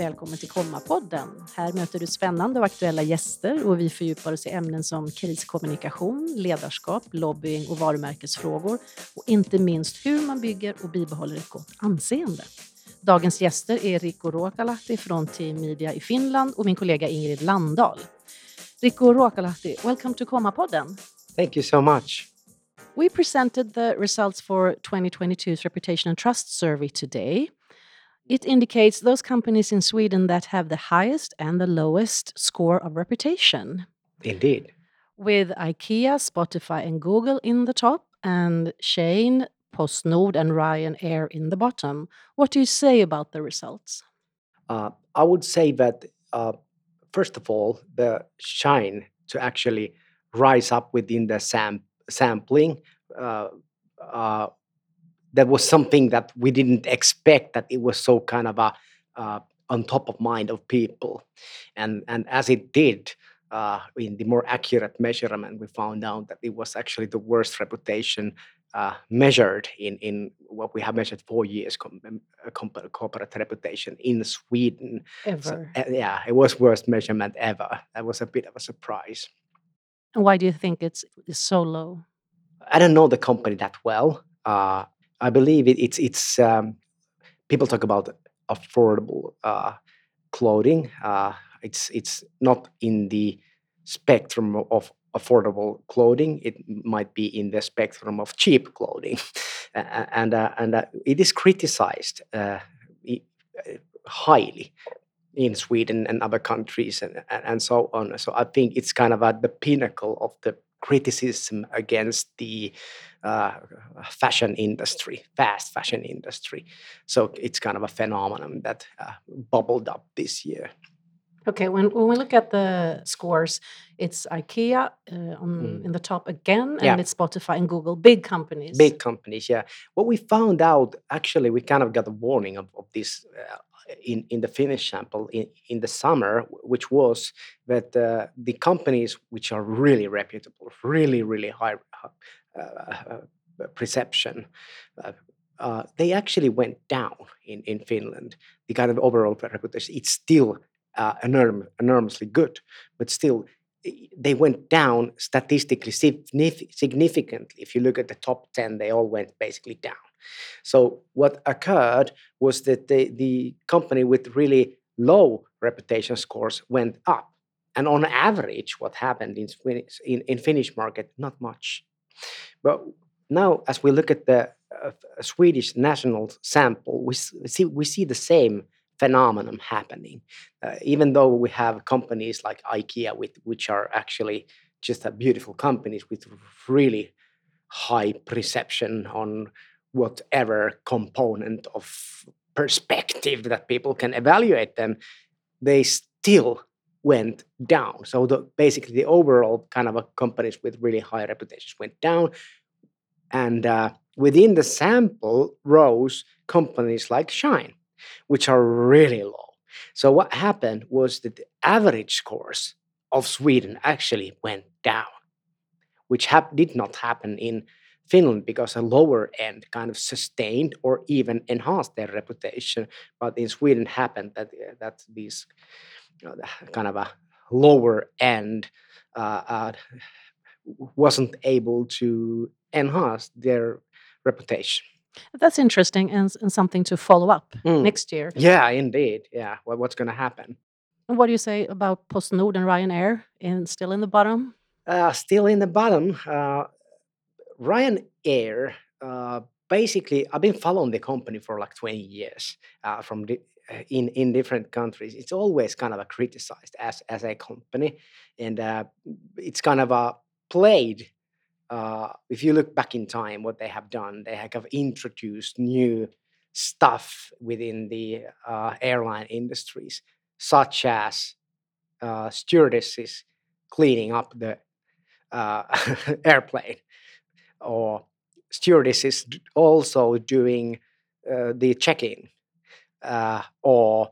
Välkommen till Komma-podden. Här möter du spännande och aktuella gäster och vi fördjupar oss i ämnen som kriskommunikation, ledarskap, lobbying och varumärkesfrågor och inte minst hur man bygger och bibehåller ett gott anseende. Dagens gäster är Rico Ruokalahti från Team Media i Finland och min kollega Ingrid Landahl. Rico Ruokalahti, welcome to Komma-podden. Thank you so much. We presented the results for 2022's Reputation and Trust Survey today. It indicates those companies in Sweden that have the highest and the lowest score of reputation. Indeed. With IKEA, Spotify, and Google in the top, and Shein, PostNord, and Ryanair in the bottom. What do you say about the results? Uh, I would say that, uh, first of all, the shine to actually rise up within the sam- sampling uh, uh that was something that we didn't expect that it was so kind of a uh, on top of mind of people and and as it did uh, in the more accurate measurement we found out that it was actually the worst reputation uh, measured in in what we have measured four years com- um, corporate reputation in Sweden. Ever. So, uh, yeah, it was worst measurement ever. That was a bit of a surprise. And why do you think it's, it's so low? I don't know the company that well. Uh, I believe it, it's it's um, people talk about affordable uh, clothing. Uh, it's it's not in the spectrum of affordable clothing. It might be in the spectrum of cheap clothing, and uh, and uh, it is criticized uh, highly in Sweden and other countries and and so on. So I think it's kind of at the pinnacle of the criticism against the uh, fashion industry, fast fashion industry. So it's kind of a phenomenon that uh, bubbled up this year. Okay, when, when we look at the scores, it's IKEA uh, on, mm. in the top again, and yeah. it's Spotify and Google, big companies. Big companies, yeah. What we found out, actually, we kind of got a warning of, of this uh, in, in the Finnish sample in, in the summer, which was that uh, the companies which are really reputable, really, really high uh, uh, perception, uh, uh, they actually went down in, in Finland. The kind of overall reputation, it's still uh, enorm- enormously good, but still they went down statistically significantly. If you look at the top 10, they all went basically down. So what occurred was that the, the company with really low reputation scores went up. And on average, what happened in, in, in Finnish market, not much. But now, as we look at the uh, Swedish national sample, we see, we see the same phenomenon happening. Uh, even though we have companies like IKEA, with, which are actually just a beautiful companies with really high perception on whatever component of perspective that people can evaluate them, they still went down. So the, basically, the overall kind of a companies with really high reputations went down, and uh, within the sample rose companies like Shine, which are really low. So what happened was that the average scores of Sweden actually went down, which did not happen in Finland because a lower end kind of sustained or even enhanced their reputation. But in Sweden happened that uh, that these you know, kind of a lower end uh, uh, wasn't able to enhance their reputation. That's interesting and, and something to follow up mm. next year. Yeah, indeed. Yeah, well, what's going to happen? And what do you say about PostNord and Ryanair? In still in the bottom? Uh, still in the bottom. Uh, Ryanair, uh, basically, I've been following the company for like 20 years uh, from the, uh, in in different countries. It's always kind of criticized as as a company, and uh, it's kind of a played. Uh, if you look back in time, what they have done, they have introduced new stuff within the uh, airline industries, such as stewardesses cleaning up the airplane or stewardesses also doing uh, the check-in uh, or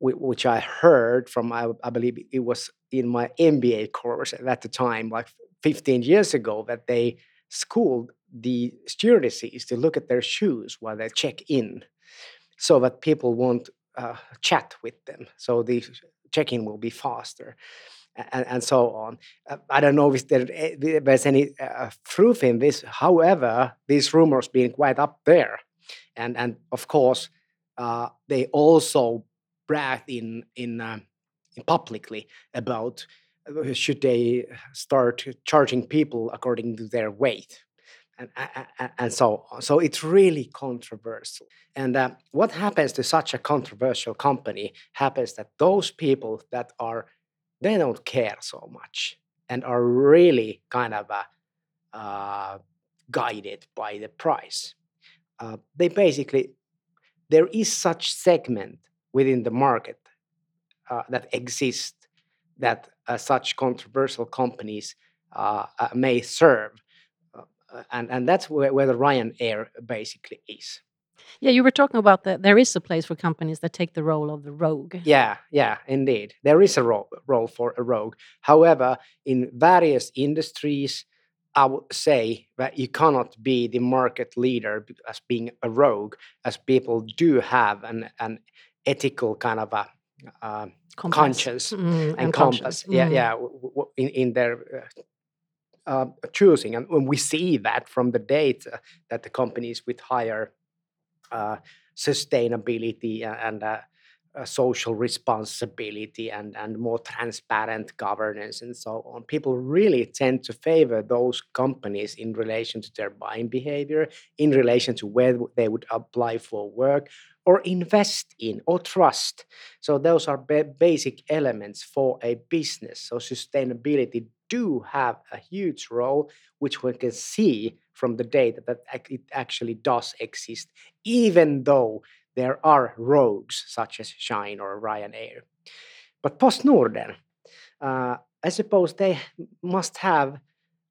which I heard from, I, I, believe it was in my MBA course at the time, like 15 years ago, that they schooled the stewardesses to look at their shoes while they check in so that people won't uh, chat with them, so the check-in will be faster, and, and so on. Uh, I don't know if there, eh, there's any uh, truth in this. However, these rumors being quite up there, and and of course uh, they also bragged in in, uh, in publicly about uh, should they start charging people according to their weight and, and, and so on. So it's really controversial. And uh, what happens to such a controversial company happens that those people that are, they don't care so much and are really kind of uh, uh, guided by the price. Uh, they basically, there is such segment within the market uh, that exists that uh, such controversial companies may serve uh, and and that's where, where the Ryanair basically is. Yeah, you were talking about that. There is a place for companies that take the role of the rogue. Yeah, yeah, indeed, there is a role role for a rogue. However, in various industries, I would say that you cannot be the market leader as being a rogue, as people do have an an ethical kind of a uh, conscience mm, and, and compass. Mm. Yeah, yeah, in, in their uh, uh, choosing. And when we see that from the data that the companies with higher sustainability and uh, uh, social responsibility and, and more transparent governance and so on. People really tend to favor those companies in relation to their buying behavior, in relation to where they would apply for work or invest in or trust. So, those are ba- basic elements for a business. So, sustainability do have a huge role, which we can see from the data that it actually does exist, even though there are rogues such as Shine or Ryanair. But PostNorden, uh, I suppose they must have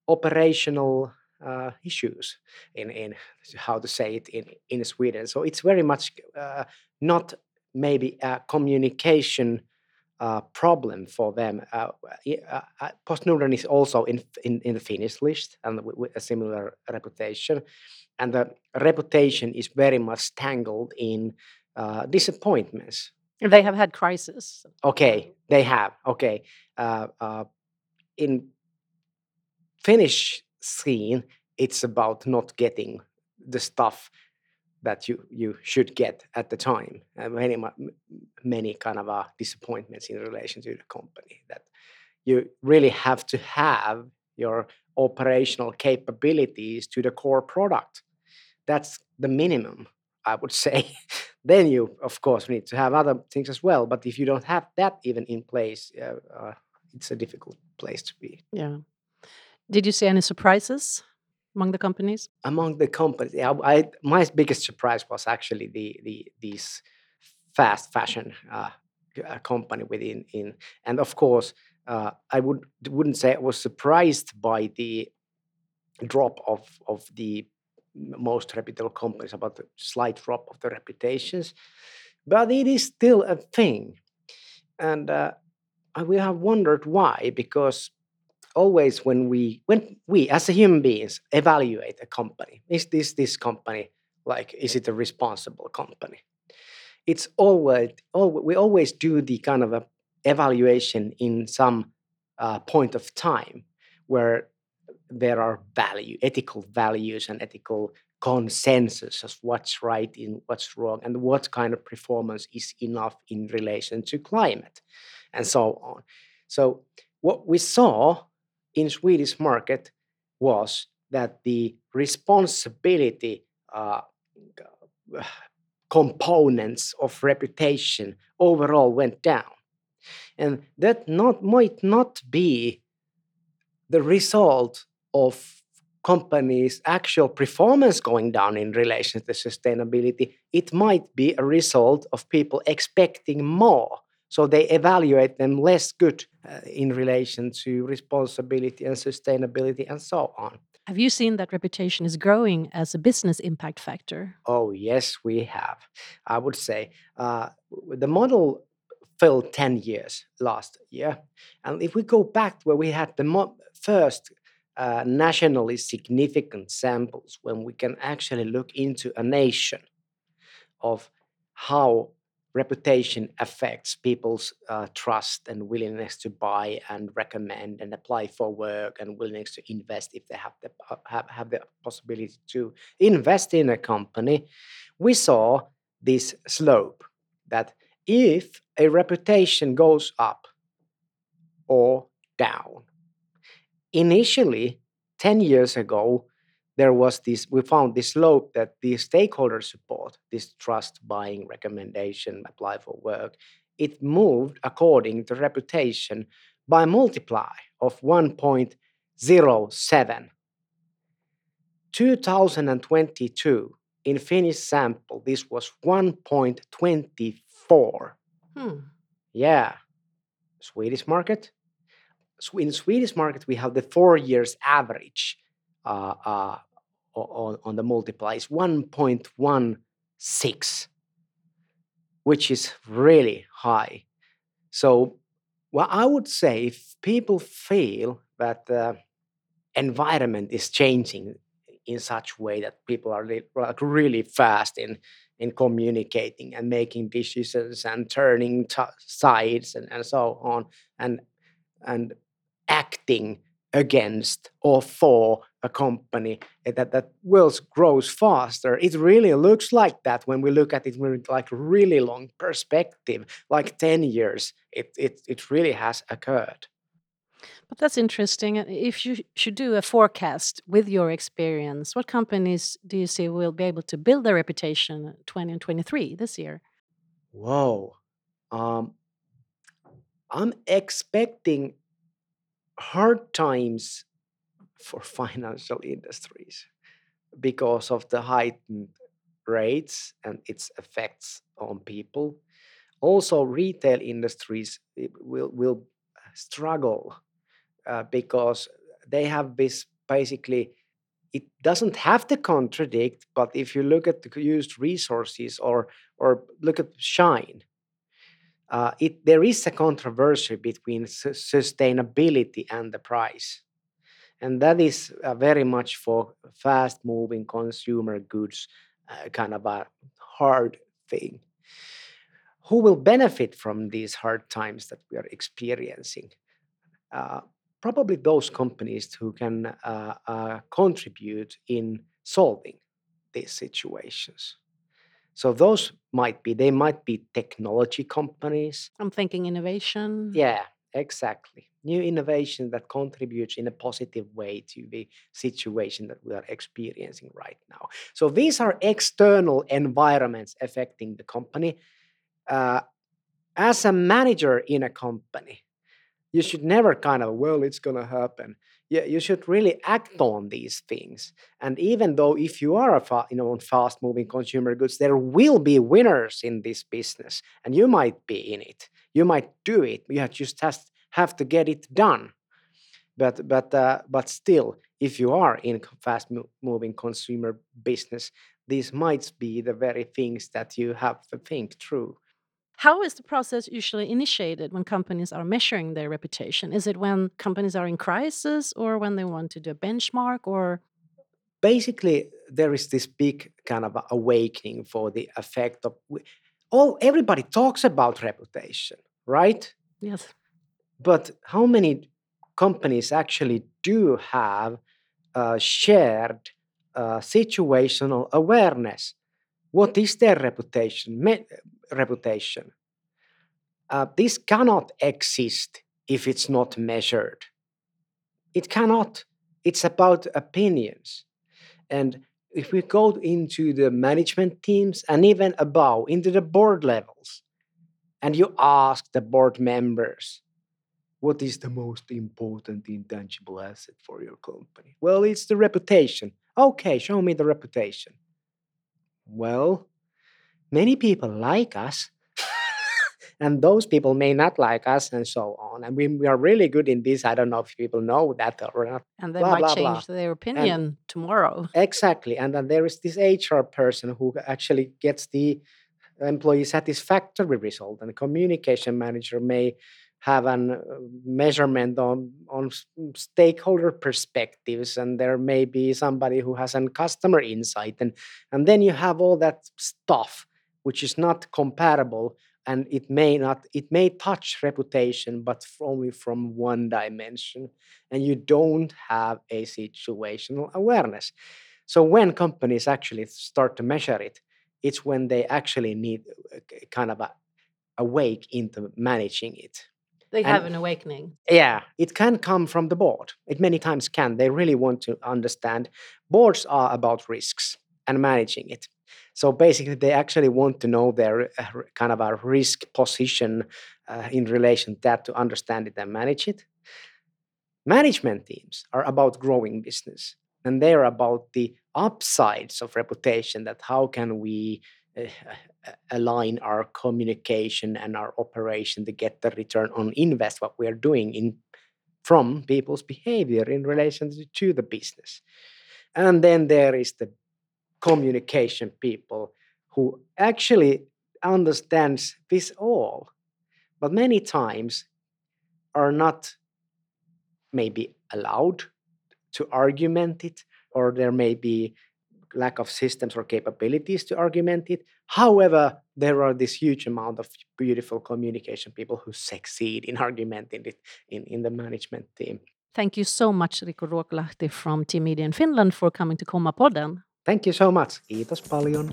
operational uh, issues in, in how to say it in, in Sweden. So it's very much uh, not maybe a communication uh, problem for them. Uh, uh, uh PostNorden is also in, in, in the Finnish list and with, with, a similar reputation. And the reputation is very much tangled in uh, disappointments. They have had crisis. Okay, they have. Okay. Uh, in Finnish scene, it's about not getting the stuff that you you should get at the time. And many many kind of uh, disappointments in relation to the company that you really have to have your operational capabilities to the core product. That's the minimum, I would say. then you, of course, need to have other things as well. But if you don't have that even in place, uh, uh, it's a difficult place to be. Yeah. Did you see any surprises among the companies? Among the companies, yeah, I, my biggest surprise was actually the the these fast fashion uh, uh, company within in, and of course, uh, I would wouldn't say I was surprised by the drop of of the most reputable companies about the slight drop of the reputations, but it is still a thing, and uh, we have wondered why because always when we when we as human beings evaluate a company is this this company like is it a responsible company? It's always always we always do the kind of a evaluation in some uh, point of time where there are value ethical values and ethical consensus of what's right and what's wrong and what kind of performance is enough in relation to climate and so on. So what we saw in Swedish market was that the responsibility uh, components of reputation overall went down. And that not, might not be the result of companies' actual performance going down in relation to sustainability. It might be a result of people expecting more so they evaluate them less good uh, in relation to responsibility and sustainability and so on. Have you seen that reputation is growing as a business impact factor? Oh, yes, we have. I would say uh, the model fell 10 years last year. And if we go back where we had the first uh, nationally significant samples, when we can actually look into a nation of how reputation affects people's uh, trust and willingness to buy and recommend and apply for work and willingness to invest if they have the uh, have, have the possibility to invest in a company we saw this slope that if a reputation goes up or down initially 10 years ago there was this we found this slope that the stakeholder support this trust buying recommendation apply for work. It moved according to reputation by multiply of 1.07 2022 in finnish sample this was 1.24 Hmm. yeah. Swedish market? So in swedish market we have the four years average uh, uh, on, on the multiply is 1.16, which is really high. So, what I would say if people feel that the environment is changing in such way that people are like really fast in in communicating and making decisions and turning sides and, and so on and and acting against or for a company eh, that that will grows faster. It really looks like that when we look at it with like really long perspective like 10 years it it, it really has occurred. But that's interesting. Uh, if you should do a forecast with your experience what companies do you see will be able to build their reputation uh, 20 and 23 this year? Whoa. Um, i'm expecting hard times for financial industries because of the heightened rates and its effects on people. Also, retail industries will will struggle uh, because they have this basically. It doesn't have to contradict, but if you look at the used resources or or look at Shine, uh, it, there is a controversy between su- sustainability and the price. And that is uh, very much for fast moving consumer goods, uh, kind of a hard thing. Who will benefit from these hard times that we are experiencing? Uh, probably those companies who can uh, uh, contribute in solving these situations. So those might be they might be technology companies. I'm thinking innovation. Yeah, exactly. New innovation that contributes in a positive way to the situation that we are experiencing right now. So these are external environments affecting the company. Uh, as a manager in a company, you should never kind of well, it's going to happen you, you should really act on these things. And even though if you are a fa- you know on fast moving consumer goods, there will be winners in this business, and you might be in it. You might do it. You just have, have to get it done. But but uh, but still, if you are in fast moving consumer business, these might be the very things that you have to think through. How is the process usually initiated when companies are measuring their reputation? Is it when companies are in crisis or when they want to do a benchmark or basically there is this big kind of awakening for the effect of all everybody talks about reputation, right? Yes. But how many companies actually do have uh, shared uh, situational awareness? What is their reputation? Me- reputation. Uh, this cannot exist if it's not measured. It cannot. It's about opinions. And if we go into the management teams and even above, into the board levels, and you ask the board members, what is the most important intangible asset for your company? Well, it's the reputation. Okay, show me the reputation. Well, many people like us and those people may not like us and so on. And we, we are really good in this. I don't know if people know that or not. And they blah, might blah, change blah. their opinion and tomorrow. Exactly. And then there is this hr person who actually gets the employee satisfactory result and the communication manager may have a uh, measurement on on stakeholder perspectives and there may be somebody who has a customer insight and and then you have all that stuff which is not comparable and it may not it may touch reputation but only from one dimension and you don't have a situational awareness. So when companies actually start to measure it it's when they actually need uh, kind of a awake into managing it they have and, an awakening yeah it can come from the board it many times can they really want to understand boards are about risks and managing it so basically, they actually want to know their uh, kind of a risk position uh, in relation to that to understand it and manage it. Management teams are about growing business, and they are about the upsides of reputation. That how can we Eh, align our communication and our operation to get the return on invest what we are doing in from people's behavior in relation to the business. And then there is the communication people who actually understands this all but many times are not maybe allowed to argument it or there may be lack of systems or capabilities to argument it however there are this huge amount of beautiful communication people who succeed in argumenting it in, in the management team thank you so much rico ruokolahti from team media in finland for coming to komma podden Thank you so much. Kiitos paljon.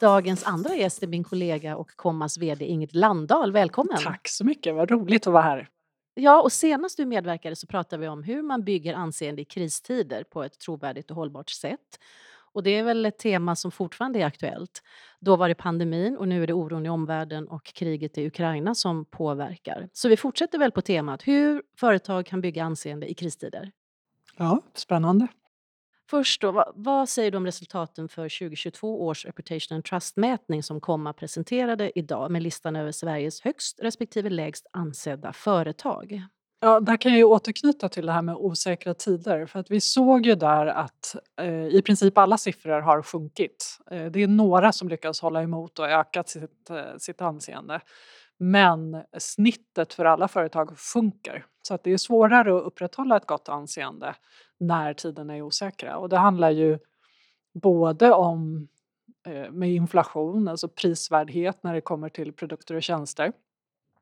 Dagens andra gäst är min kollega och Kommas VD Ingrid Landahl. Välkommen! Tack så mycket, vad roligt att vara här. Ja, och senast du medverkade så pratade vi om hur man bygger anseende i kristider på ett trovärdigt och hållbart sätt. Och det är väl ett tema som fortfarande är aktuellt. Då var det pandemin och nu är det oron i omvärlden och kriget i Ukraina som påverkar. Så vi fortsätter väl på temat hur företag kan bygga anseende i kristider. Ja, spännande. Först då, vad, vad, säger du om resultaten för 2022 års Reputation and Trust-mätning som Komma presenterade idag med listan över Sveriges högst respektive lägst ansedda företag? Ja, där kan jag återknyta till det här med osäkra tider. För att vi såg ju där att eh, i princip alla siffror har sjunkit. Eh, det är några som lyckas hålla emot och ökat sitt, eh, sitt anseende. Men snittet för alla företag sjunker. Så att det är svårare att upprätthålla ett gott anseende när tiderna är osäkra. Och det handlar ju både om eh, med inflation, alltså prisvärdhet när det kommer till produkter och tjänster.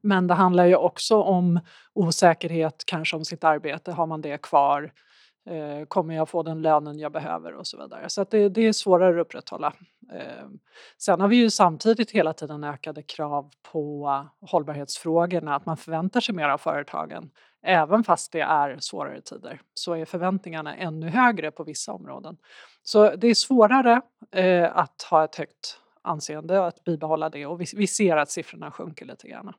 Men det handlar ju också om osäkerhet kanske om sitt arbete. Har man det kvar? Eh, kommer jag få den lönen jag behöver och så vidare. Så det, det, är svårare att upprätthålla. Eh, sen har vi ju samtidigt hela tiden ökade krav på hållbarhetsfrågorna. Att man förväntar sig mer av företagen. Även fast det är svårare tider så är förväntningarna ännu högre på vissa områden. Så det är svårare eh, att ha ett högt anseende och att bibehålla det och vi, vi ser att siffrorna sjunker lite grann.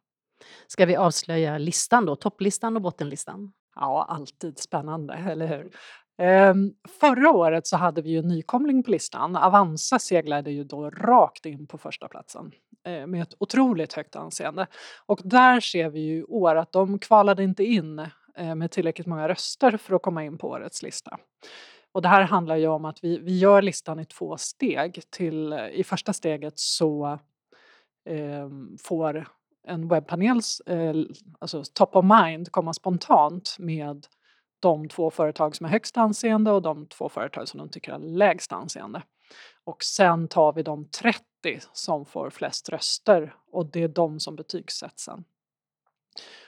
Ska vi avslöja listan då? Topplistan och bottenlistan? Ja, alltid spännande, eller hur? Ehm, förra året så hade vi ju en nykomling på listan. Avanza seglade ju då rakt in på första platsen Eh, med ett otroligt högt anseende. Och där ser vi ju i år att de kvalade inte in eh, med tillräckligt många röster för att komma in på årets lista. Och det här handlar ju om att vi, vi gör listan i två steg. Till, eh, I första steget så eh, får en webbpanels eh, alltså top of mind komma spontant med de två företag som har högst anseende och de två företag som de tycker har lägst anseende. Och sen tar vi de 30 som får flest röster och det är de som betygsätts sen.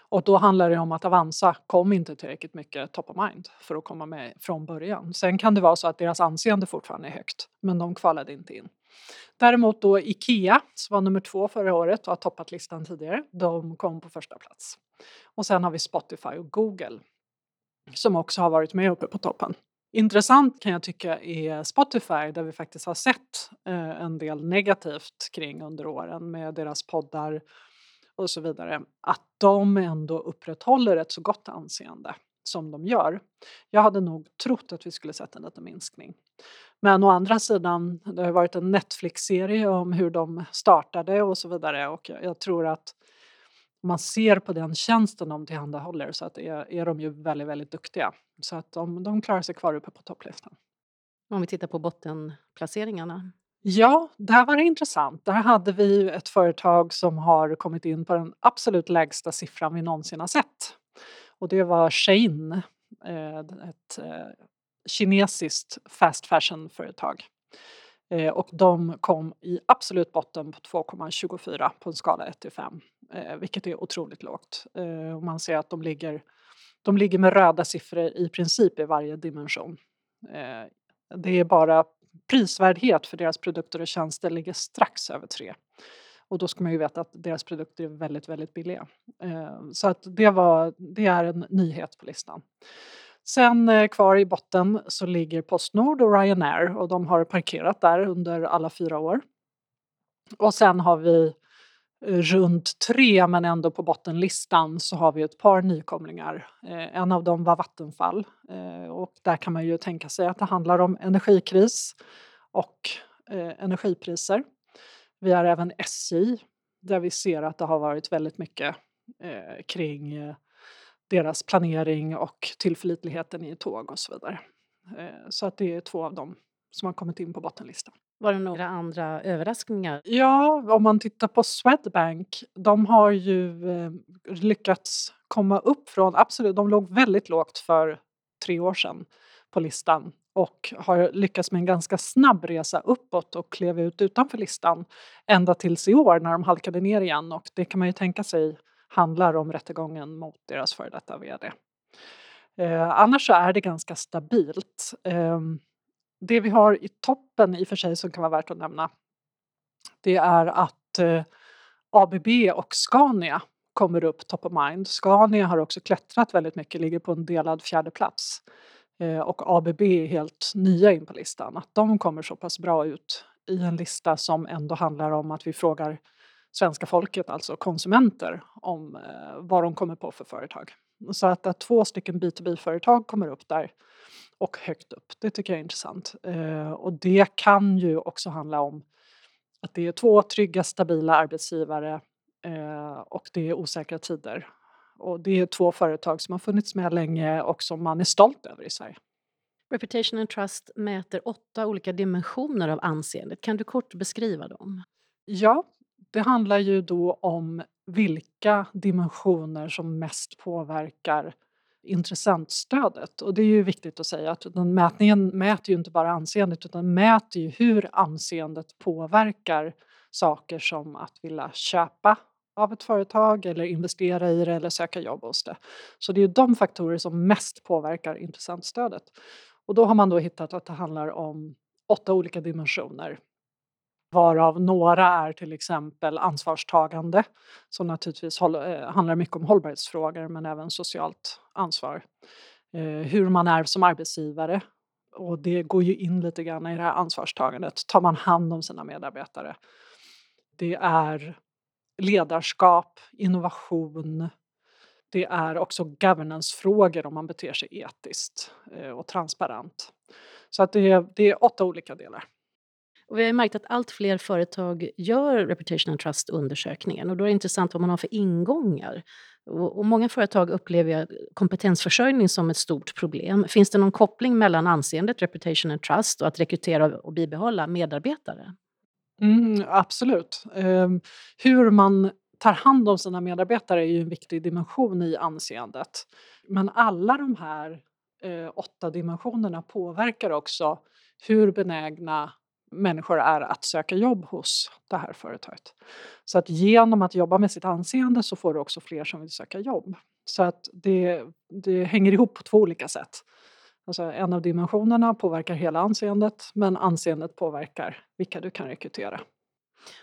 Och då handlar det om att Avanza kom inte tillräckligt mycket top of mind för att komma med från början. Sen kan det vara så att deras anseende fortfarande är högt, men de kvalade inte in. Däremot då Ikea, som var nummer två förra året och har toppat listan tidigare, de kom på första plats. Och sen har vi Spotify och Google som också har varit med uppe på toppen. Intressant kan jag tycka är Spotify där vi faktiskt har sett eh, en del negativt kring under åren med deras poddar och så vidare. Att de ändå upprätthåller ett så gott anseende som de gör. Jag hade nog trott att vi skulle sett en liten minskning. Men å andra sidan, det har varit en Netflix-serie om hur de startade och så vidare och jag, jag tror att man ser på den tjänsten de tillhandahåller så att är, är de ju väldigt, väldigt duktiga. Så att de, de klarar sig kvar uppe på topplistan. Om vi tittar på bottenplaceringarna? Ja, där var det intressant. Där hade vi ett företag som har kommit in på den absolut lägsta siffran vi någonsin har sett. Och det var Shane, eh, ett eh, kinesiskt fast fashion-företag. Eh, och de kom i absolut botten på 2,24 på en skala 1 till 5, eh, vilket är otroligt lågt. Eh, man ser att de ligger, de ligger med röda siffror i princip i varje dimension. Eh, det är bara prisvärdhet för deras produkter och tjänster ligger strax över 3. Och då ska man ju veta att deras produkter är väldigt, väldigt billiga. Eh, så att det, var, det är en nyhet på listan. Sen eh, kvar i botten så ligger Postnord och Ryanair och de har parkerat där under alla fyra år. Och sen har vi eh, runt tre, men ändå på bottenlistan, så har vi ett par nykomlingar. Eh, en av dem var Vattenfall eh, och där kan man ju tänka sig att det handlar om energikris och energipriser. Vi har även SJ där vi ser att det har varit väldigt mycket kring deras planering och tillförlitligheten i tåg och så vidare. Eh, så att det är två av dem som har kommit in på bottenlistan. Var det några andra överraskningar? Ja, om man tittar på Swedbank, de har ju eh, lyckats komma upp från, absolut, de låg väldigt lågt för tre år sedan på listan och har lyckats med en ganska snabb resa uppåt och klev ut utanför listan ända tills i år när de halkade ner igen och det kan man ju tänka sig handlar om rättegången mot deras före detta vd. Eh, annars så är det ganska stabilt. Eh, det vi har i toppen i och för sig som kan vara värt att nämna det är att eh, ABB och Scania kommer upp top of mind. Scania har också klättrat väldigt mycket, ligger på en delad fjärde plats. Eh, och ABB är helt nya in på listan. Att de kommer så pass bra ut i en lista som ändå handlar om att vi frågar svenska folket, alltså konsumenter, om eh, vad de kommer på för företag. Så att, att två stycken B2B-företag kommer upp där och högt upp, det tycker jag är intressant. Eh, och det kan ju också handla om att det är två trygga, stabila arbetsgivare eh, och det är osäkra tider. Och det är två företag som har funnits med länge och som man är stolt över i Sverige. Reputation and Trust mäter åtta olika dimensioner av anseendet. Kan du kort beskriva dem? Ja, det handlar ju då om vilka dimensioner som mest påverkar intressentstödet. Och det är ju viktigt att säga att den mätningen mäter ju inte bara anseendet utan mäter ju hur anseendet påverkar saker som att vilja köpa av ett företag eller investera i det eller söka jobb hos det. Så det är de faktorer som mest påverkar intressentstödet. Och då har man då hittat att det handlar om åtta olika dimensioner varav några är till exempel ansvarstagande som naturligtvis eh, handlar mycket om hållbarhetsfrågor men även socialt ansvar. Eh, hur man är som arbetsgivare och det går ju in lite grann i det här ansvarstagandet. Tar man hand om sina medarbetare? Det är ledarskap, innovation. Det är också governancefrågor om man beter sig etiskt eh, och transparent. Så att det, är, det är åtta olika delar. Och vi har märkt att allt fler företag gör Reputation and Trust-undersökningen och då är det intressant vad man har för ingångar. Och, och många företag upplever kompetensförsörjning som ett stort problem. Finns det någon koppling mellan anseendet, Reputation and Trust och att rekrytera och bibehålla medarbetare? Mm, absolut. Eh, hur man tar hand om sina medarbetare är ju en viktig dimension i anseendet. Men alla de här eh, åtta dimensionerna påverkar också hur benägna människor är att söka jobb hos det här företaget. Så att genom att jobba med sitt anseende så får du också fler som vill söka jobb. Så att det, det hänger ihop på två olika sätt. Alltså en av dimensionerna påverkar hela anseendet men anseendet påverkar vilka du kan rekrytera.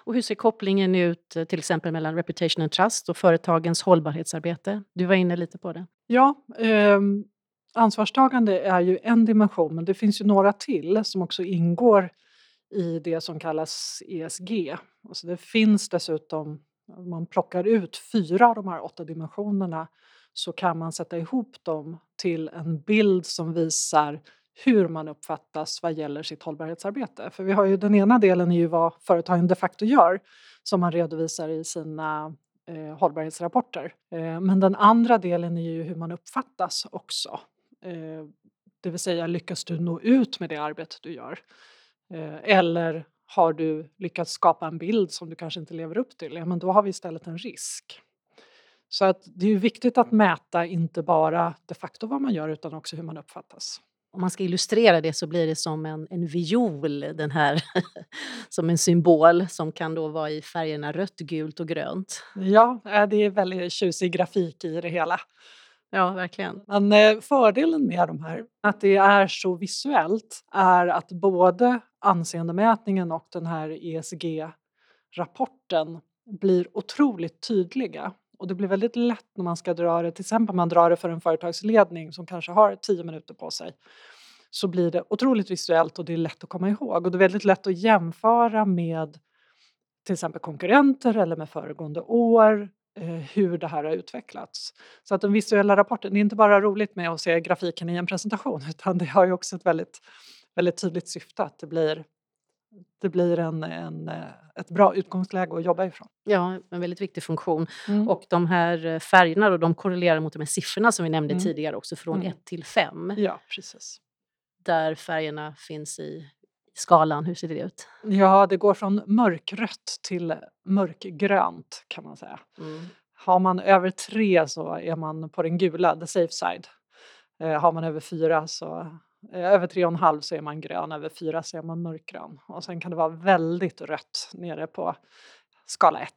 Och hur ser kopplingen ut till exempel mellan Reputation and Trust och företagens hållbarhetsarbete? Du var inne lite på det. Ja, eh, ansvarstagande är ju en dimension men det finns ju några till som också ingår i det som kallas ESG. Alltså det finns dessutom, om man plockar ut fyra av de här åtta dimensionerna så kan man sätta ihop dem till en bild som visar hur man uppfattas vad gäller sitt hållbarhetsarbete. För vi har ju den ena delen är ju vad företagen de facto gör som man redovisar i sina eh, hållbarhetsrapporter. Eh, men den andra delen är ju hur man uppfattas också. Eh, det vill säga lyckas du nå ut med det arbete du gör? Eh, eller har du lyckats skapa en bild som du kanske inte lever upp till? Ja, men då har vi istället en risk. Så att det är viktigt att mäta inte bara de facto vad man gör utan också hur man uppfattas. om man ska illustrera det så blir det som en, en viol, den här som en symbol som kan då vara i färgerna rött, gult och grönt. Ja, eh, det är väldigt tjusig grafik i det hela. Ja, verkligen. Men eh, fördelen med de här, att det är så visuellt, är att både anseendemätningen och den här ESG-rapporten blir otroligt tydliga. Och det blir väldigt lätt när man ska dra det, till exempel om man drar det för en företagsledning som kanske har tio minuter på sig, så blir det otroligt visuellt och det är lätt att komma ihåg. Och det är väldigt lätt att jämföra med till exempel konkurrenter eller med föregående år, eh, hur det här har utvecklats. Så att den visuella rapporten, det är inte bara roligt med att se grafiken i en presentation utan det har ju också ett väldigt, väldigt tydligt syfte att det blir det blir en, en, eh, ett bra utgångsläge att jobba ifrån. Ja, en väldigt viktig funktion. Mm. Och de här eh, färgerna då, de korrelerar mot de här siffrorna som vi nämnde mm. tidigare också, från mm. 1 till 5. Ja, precis. Där färgerna finns i skalan, hur ser det ut? Ja, det går från mörkrött till mörkgrönt kan man säga. Mm. Har man över 3 så är man på den gula, the safe side. Eh, har man över 4 så över 3,5 så är man grön, över 4 så är man mörkgrön. Och sen kan det vara väldigt rött nere på skala 1.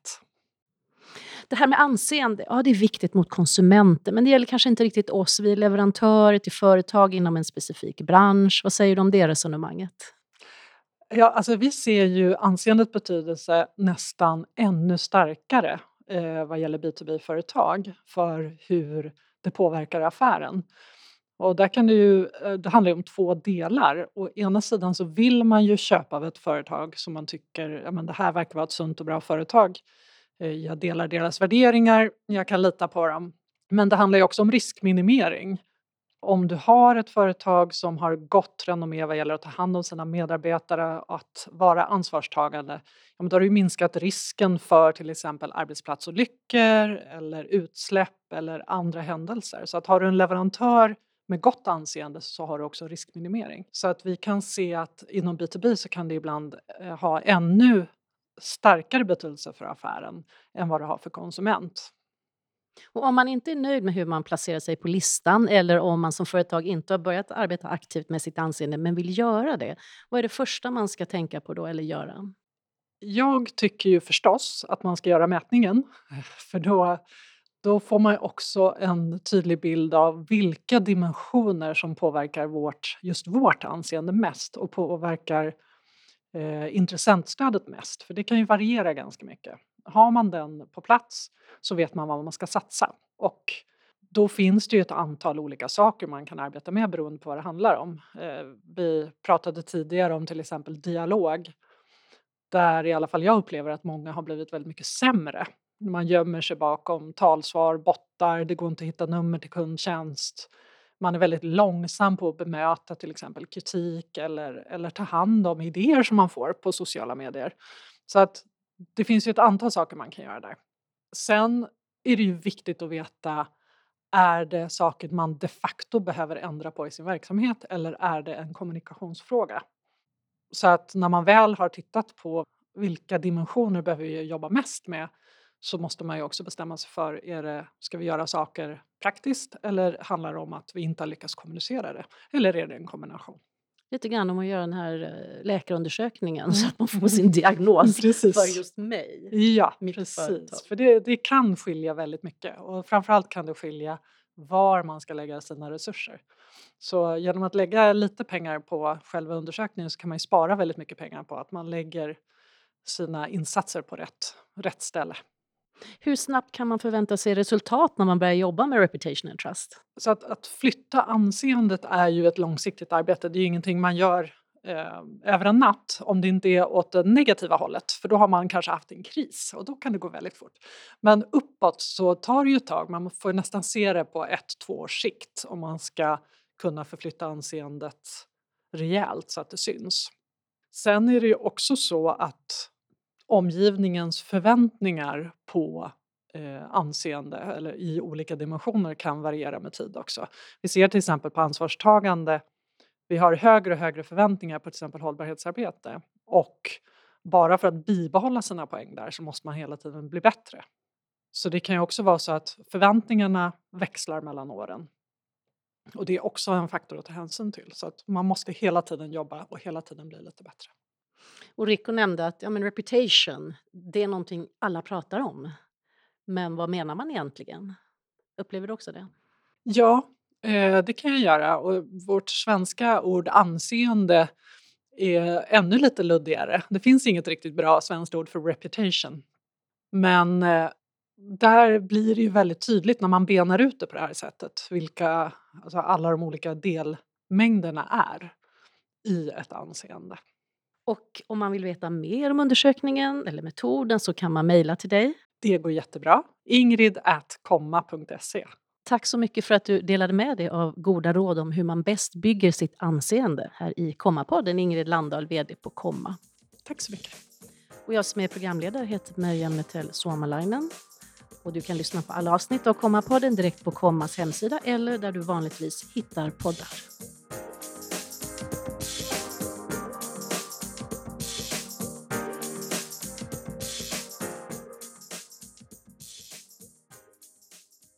Det här med anseende, ja det är viktigt mot konsumenter men det gäller kanske inte riktigt oss. Vi är leverantörer till företag inom en specifik bransch. Vad säger du om det resonemanget? Ja, alltså vi ser ju anseendets betydelse nästan ännu starkare eh, vad gäller B2B-företag för hur det påverkar affären. Och där kan det, ju, eh, det handlar om två delar. Å ena sidan så vill man ju köpa av ett företag som man tycker ja, men det här verkar vara ett sunt och bra företag. Eh, jag delar deras värderingar, jag kan lita på dem. Men det handlar ju också om riskminimering. Om du har ett företag som har gott renommé vad gäller att ta hand om sina medarbetare och att vara ansvarstagande, ja, men då har du minskat risken för till exempel arbetsplatsolyckor eller utsläpp eller andra händelser. Så att har du en leverantör med gott anseende så har du också riskminimering. Så att vi kan se att inom B2B så kan det ibland eh, ha ännu starkare betydelse för affären än vad det har för konsument. Och om man inte är nöjd med hur man placerar sig på listan eller om man som företag inte har börjat arbeta aktivt med sitt anseende men vill göra det, vad är det första man ska tänka på då eller göra? Jag tycker ju förstås att man ska göra mätningen för då då får man också en tydlig bild av vilka dimensioner som påverkar vårt, just vårt anseende mest och påverkar eh, intressentstödet mest. För det kan ju variera ganska mycket. Har man den på plats så vet man vad man ska satsa. Och då finns det ju ett antal olika saker man kan arbeta med beroende på vad det handlar om. Eh, vi pratade tidigare om till exempel dialog där i alla fall jag upplever att många har blivit väldigt mycket sämre man gömmer sig bakom talsvar, bottar, det går inte att hitta nummer till kundtjänst. Man är väldigt långsam på att bemöta till exempel kritik eller, eller ta hand om idéer som man får på sociala medier. Så att det finns ju ett antal saker man kan göra där. Sen är det ju viktigt att veta är det saker man de facto behöver ändra på i sin verksamhet eller är det en kommunikationsfråga? Så att när man väl har tittat på vilka dimensioner behöver vi jobba mest med så måste man ju också bestämma sig för, är det, ska vi göra saker praktiskt eller handlar det om att vi inte har lyckats kommunicera det? Eller är det en kombination? Lite grann om att göra den här eh, läkarundersökningen mm. så att man får sin diagnos för just mig. Ja, precis. Företag. För det, det kan skilja väldigt mycket och framförallt kan det skilja var man ska lägga sina resurser. Så genom att lägga lite pengar på själva undersökningen så kan man ju spara väldigt mycket pengar på att man lägger sina insatser på rätt, rätt ställe. Hur snabbt kan man förvänta sig resultat när man börjar jobba med reputation and trust? Så att, att flytta anseendet är ju ett långsiktigt arbete. Det är ju ingenting man gör eh, över en natt om det inte är åt det negativa hållet för då har man kanske haft en kris och då kan det gå väldigt fort. Men uppåt så tar det ju ett tag, man får nästan se det på ett, två års sikt om man ska kunna förflytta anseendet rejält så att det syns. Sen är det ju också så att omgivningens förväntningar på eh, anseende eller i olika dimensioner kan variera med tid också. Vi ser till exempel på ansvarstagande, vi har högre och högre förväntningar på till exempel hållbarhetsarbete och bara för att bibehålla sina poäng där så måste man hela tiden bli bättre. Så det kan ju också vara så att förväntningarna växlar mellan åren. Och det är också en faktor att ta hänsyn till. Så att man måste hela tiden jobba och hela tiden bli lite bättre. Och Rico nämnde att ja, men reputation, det är någonting alla pratar om. Men vad menar man egentligen? Upplever du också det? Ja, eh, det kan jag göra. Och vårt svenska ord anseende är ännu lite luddigare. Det finns inget riktigt bra svenskt ord för reputation. Men eh, där blir det ju väldigt tydligt när man benar ut det på det här sättet vilka alltså alla de olika delmängderna är i ett anseende. Och om man vill veta mer om undersökningen eller metoden så kan man mejla till dig. Det går jättebra. Ingrid komma.se. Tack så mycket för att du delade med dig av goda råd om hur man bäst bygger sitt anseende här i Komma-podden. Ingrid Landahl, VD på Komma. Tack så mycket. Och jag som är programledare heter Merjan Metell Suomalainen. Och du kan lyssna på alla avsnitt av Komma-podden direkt på Kommas hemsida eller där du vanligtvis hittar poddar.